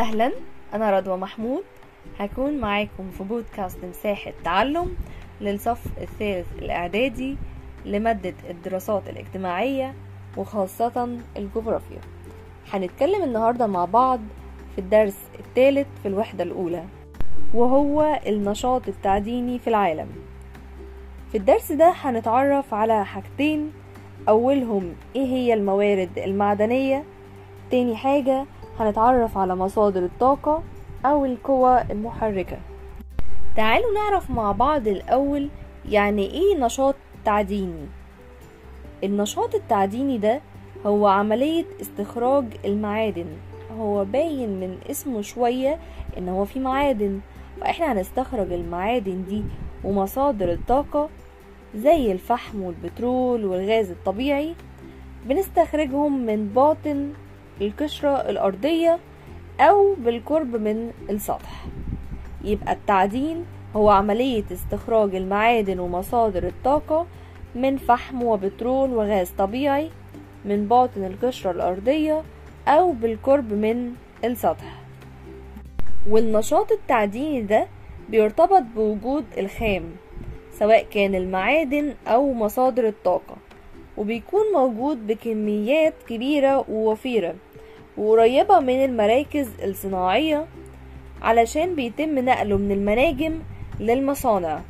أهلا أنا رضوى محمود. هكون معاكم في بودكاست مساحة تعلم للصف الثالث الإعدادي لمادة الدراسات الاجتماعية وخاصة الجغرافيا. هنتكلم النهاردة مع بعض في الدرس الثالث في الوحدة الأولى وهو النشاط التعديني في العالم. في الدرس ده هنتعرف على حاجتين أولهم إيه هي الموارد المعدنية؟ تاني حاجة هنتعرف على مصادر الطاقة أو القوى المحركة. تعالوا نعرف مع بعض الأول يعني إيه نشاط تعديني. النشاط التعديني ده هو عملية استخراج المعادن. هو باين من اسمه شوية إن هو في معادن. فإحنا هنستخرج المعادن دي ومصادر الطاقة زي الفحم والبترول والغاز الطبيعي بنستخرجهم من باطن القشرة الأرضية أو بالقرب من السطح. يبقى التعدين هو عملية استخراج المعادن ومصادر الطاقة من فحم وبترول وغاز طبيعي من باطن القشرة الأرضية أو بالقرب من السطح. والنشاط التعديني ده بيرتبط بوجود الخام سواء كان المعادن أو مصادر الطاقة وبيكون موجود بكميات كبيرة ووفيرة. وقريبة من المراكز الصناعية علشان بيتم نقله من المناجم للمصانع.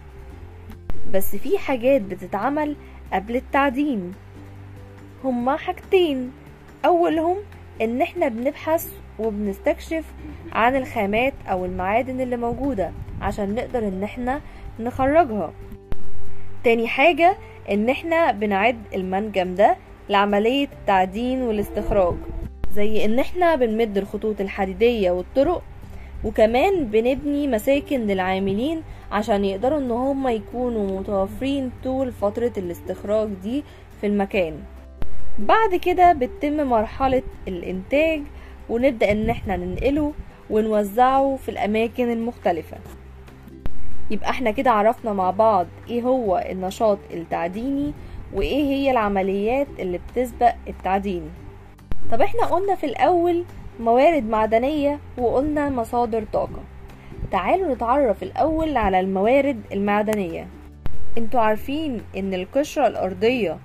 بس في حاجات بتتعمل قبل التعدين. هما حاجتين. أولهم إن إحنا بنبحث وبنستكشف عن الخامات أو المعادن اللي موجودة عشان نقدر إن إحنا نخرجها. تاني حاجة إن إحنا بنعد المنجم ده لعملية التعدين والاستخراج. زي إن إحنا بنمد الخطوط الحديدية والطرق وكمان بنبني مساكن للعاملين عشان يقدروا إن هم يكونوا متوفرين طول فترة الاستخراج دي في المكان. بعد كده بتتم مرحلة الإنتاج ونبدأ إن إحنا ننقله ونوزعه في الأماكن المختلفة. يبقى إحنا كده عرفنا مع بعض إيه هو النشاط التعديني وإيه هي العمليات اللي بتسبق التعدين. طب إحنا قلنا في الأول موارد معدنية وقلنا مصادر طاقة. تعالوا نتعرف الأول على الموارد المعدنية. أنتوا عارفين إن القشرة الأرضية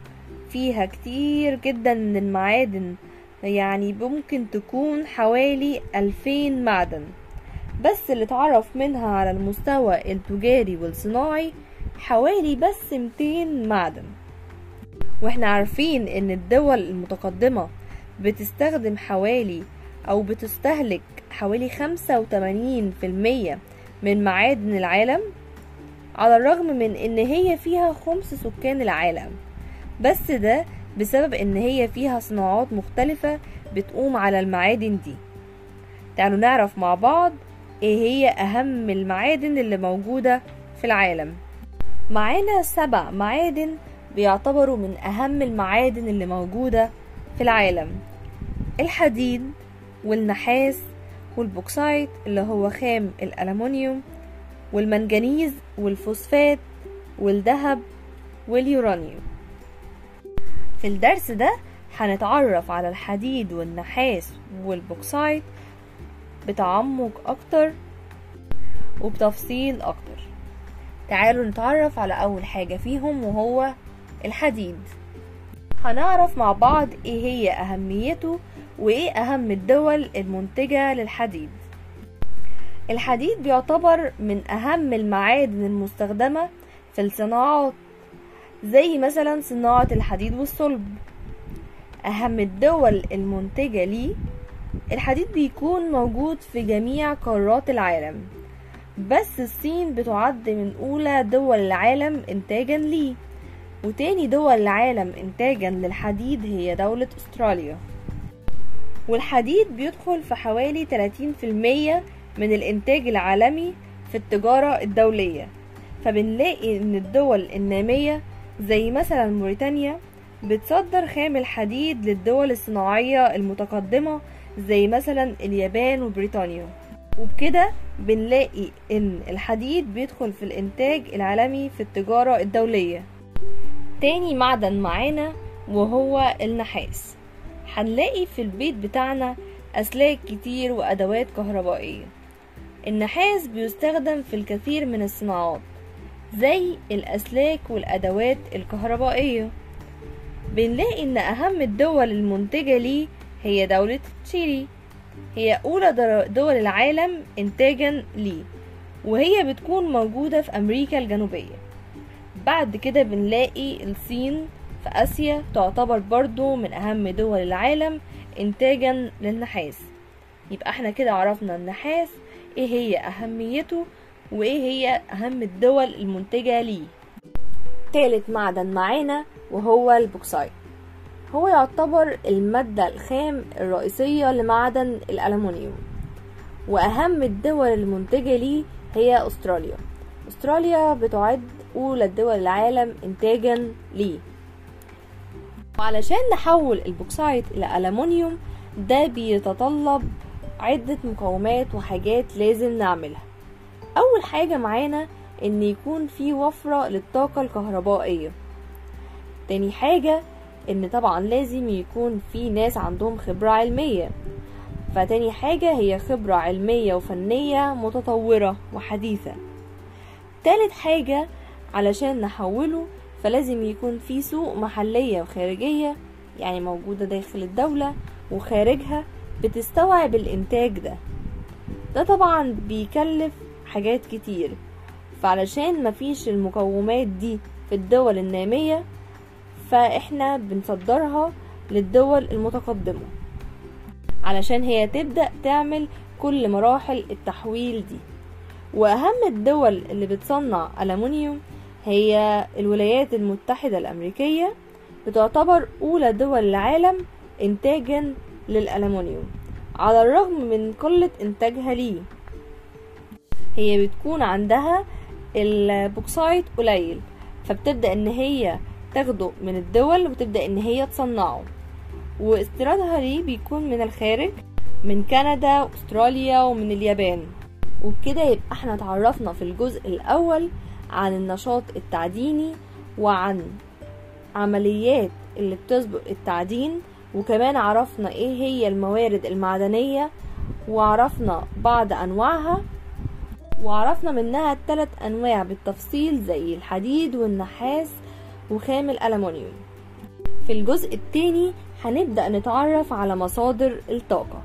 فيها كتير جدا من المعادن يعني ممكن تكون حوالي ألفين معدن. بس اللي اتعرف منها على المستوى التجاري والصناعي حوالي بس 200 معدن. وإحنا عارفين إن الدول المتقدمة بتستخدم حوالي أو بتستهلك حوالي خمسة وتمانين في المية من معادن العالم على الرغم من إن هي فيها خمس سكان العالم. بس ده بسبب إن هي فيها صناعات مختلفة بتقوم على المعادن دي. تعالوا نعرف مع بعض إيه هي أهم المعادن اللي موجودة في العالم. معانا سبع معادن بيعتبروا من أهم المعادن اللي موجودة في العالم. الحديد والنحاس والبوكسايت اللي هو خام الألمنيوم والمنجنيز والفوسفات والذهب واليورانيوم. في الدرس ده هنتعرف على الحديد والنحاس والبوكسايت بتعمق أكتر وبتفصيل أكتر. تعالوا نتعرف على أول حاجة فيهم وهو الحديد. هنعرف مع بعض إيه هي أهميته وإيه أهم الدول المنتجة للحديد. الحديد بيعتبر من أهم المعادن المستخدمة في الصناعات زي مثلا صناعة الحديد والصلب. أهم الدول المنتجة ليه الحديد بيكون موجود في جميع قارات العالم بس الصين بتعد من أولى دول العالم انتاجا ليه. وتاني دول العالم انتاجا للحديد هي دولة أستراليا. والحديد بيدخل في حوالي 30% من الإنتاج العالمي في التجارة الدولية. فبنلاقي إن الدول النامية زي مثلا موريتانيا بتصدر خام الحديد للدول الصناعية المتقدمة زي مثلا اليابان وبريطانيا. وبكده بنلاقي إن الحديد بيدخل في الإنتاج العالمي في التجارة الدولية. تاني معدن معانا وهو النحاس. هنلاقي في البيت بتاعنا أسلاك كتير وأدوات كهربائية. النحاس بيستخدم في الكثير من الصناعات زي الأسلاك والأدوات الكهربائية. بنلاقي إن أهم الدول المنتجة ليه هي دولة تشيلي. هي أولى دول العالم إنتاجا ليه وهي بتكون موجودة في أمريكا الجنوبية. بعد كده بنلاقي الصين في آسيا تعتبر برضو من أهم دول العالم إنتاجا للنحاس. يبقى إحنا كده عرفنا النحاس إيه هي أهميته وإيه هي أهم الدول المنتجة ليه. تالت معدن معانا وهو البوكسايت هو يعتبر المادة الخام الرئيسية لمعدن الألمنيوم وأهم الدول المنتجة ليه هي أستراليا. أستراليا بتعد أولى دول العالم إنتاجا ليه. وعلشان نحول البوكسايت إلى ألمنيوم ده بيتطلب عدة مقومات وحاجات لازم نعملها. أول حاجة معانا إن يكون في وفرة للطاقة الكهربائية. تاني حاجة إن طبعا لازم يكون في ناس عندهم خبرة علمية. فتاني حاجة هي خبرة علمية وفنية متطورة وحديثة. تالت حاجة علشان نحوله فلازم يكون في سوق محلية وخارجية يعني موجودة داخل الدولة وخارجها بتستوعب الإنتاج ده. ده طبعا بيكلف حاجات كتير. فعلشان مفيش المقومات دي في الدول النامية فإحنا بنصدرها للدول المتقدمة. علشان هي تبدأ تعمل كل مراحل التحويل دي. وأهم الدول اللي بتصنع ألمنيوم هي الولايات المتحدة الأمريكية بتعتبر أولى دول العالم إنتاجا للألمنيوم على الرغم من قلة إنتاجها ليه. هي بتكون عندها البوكسايت قليل فبتبدأ إن هي تاخده من الدول وتبدأ إن هي تصنعه. واستيرادها ليه بيكون من الخارج من كندا واستراليا ومن اليابان. وبكده يبقى إحنا اتعرفنا في الجزء الأول عن النشاط التعديني وعن عمليات اللي بتسبق التعدين وكمان عرفنا إيه هي الموارد المعدنية وعرفنا بعض أنواعها وعرفنا منها ثلاث أنواع بالتفصيل زي الحديد والنحاس وخام الألمنيوم في الجزء التاني هنبدأ نتعرف على مصادر الطاقة.